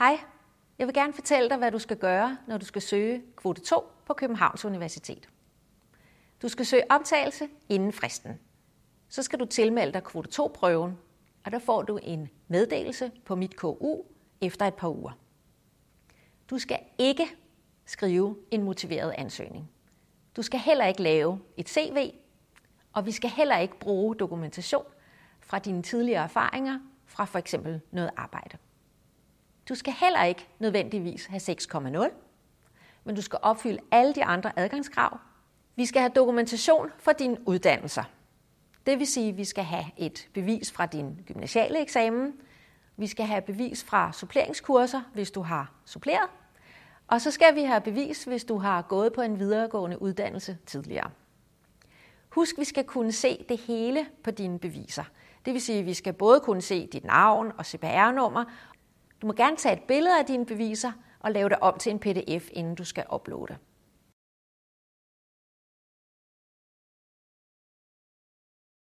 Hej, jeg vil gerne fortælle dig, hvad du skal gøre, når du skal søge kvote 2 på Københavns Universitet. Du skal søge optagelse inden fristen. Så skal du tilmelde dig kvote 2-prøven, og der får du en meddelelse på mit KU efter et par uger. Du skal ikke skrive en motiveret ansøgning. Du skal heller ikke lave et CV, og vi skal heller ikke bruge dokumentation fra dine tidligere erfaringer fra for eksempel noget arbejde. Du skal heller ikke nødvendigvis have 6,0, men du skal opfylde alle de andre adgangskrav. Vi skal have dokumentation for dine uddannelser. Det vil sige, at vi skal have et bevis fra din gymnasiale eksamen. Vi skal have bevis fra suppleringskurser, hvis du har suppleret. Og så skal vi have bevis, hvis du har gået på en videregående uddannelse tidligere. Husk, vi skal kunne se det hele på dine beviser. Det vil sige, at vi skal både kunne se dit navn og CPR-nummer, du må gerne tage et billede af dine beviser og lave det om til en pdf, inden du skal uploade.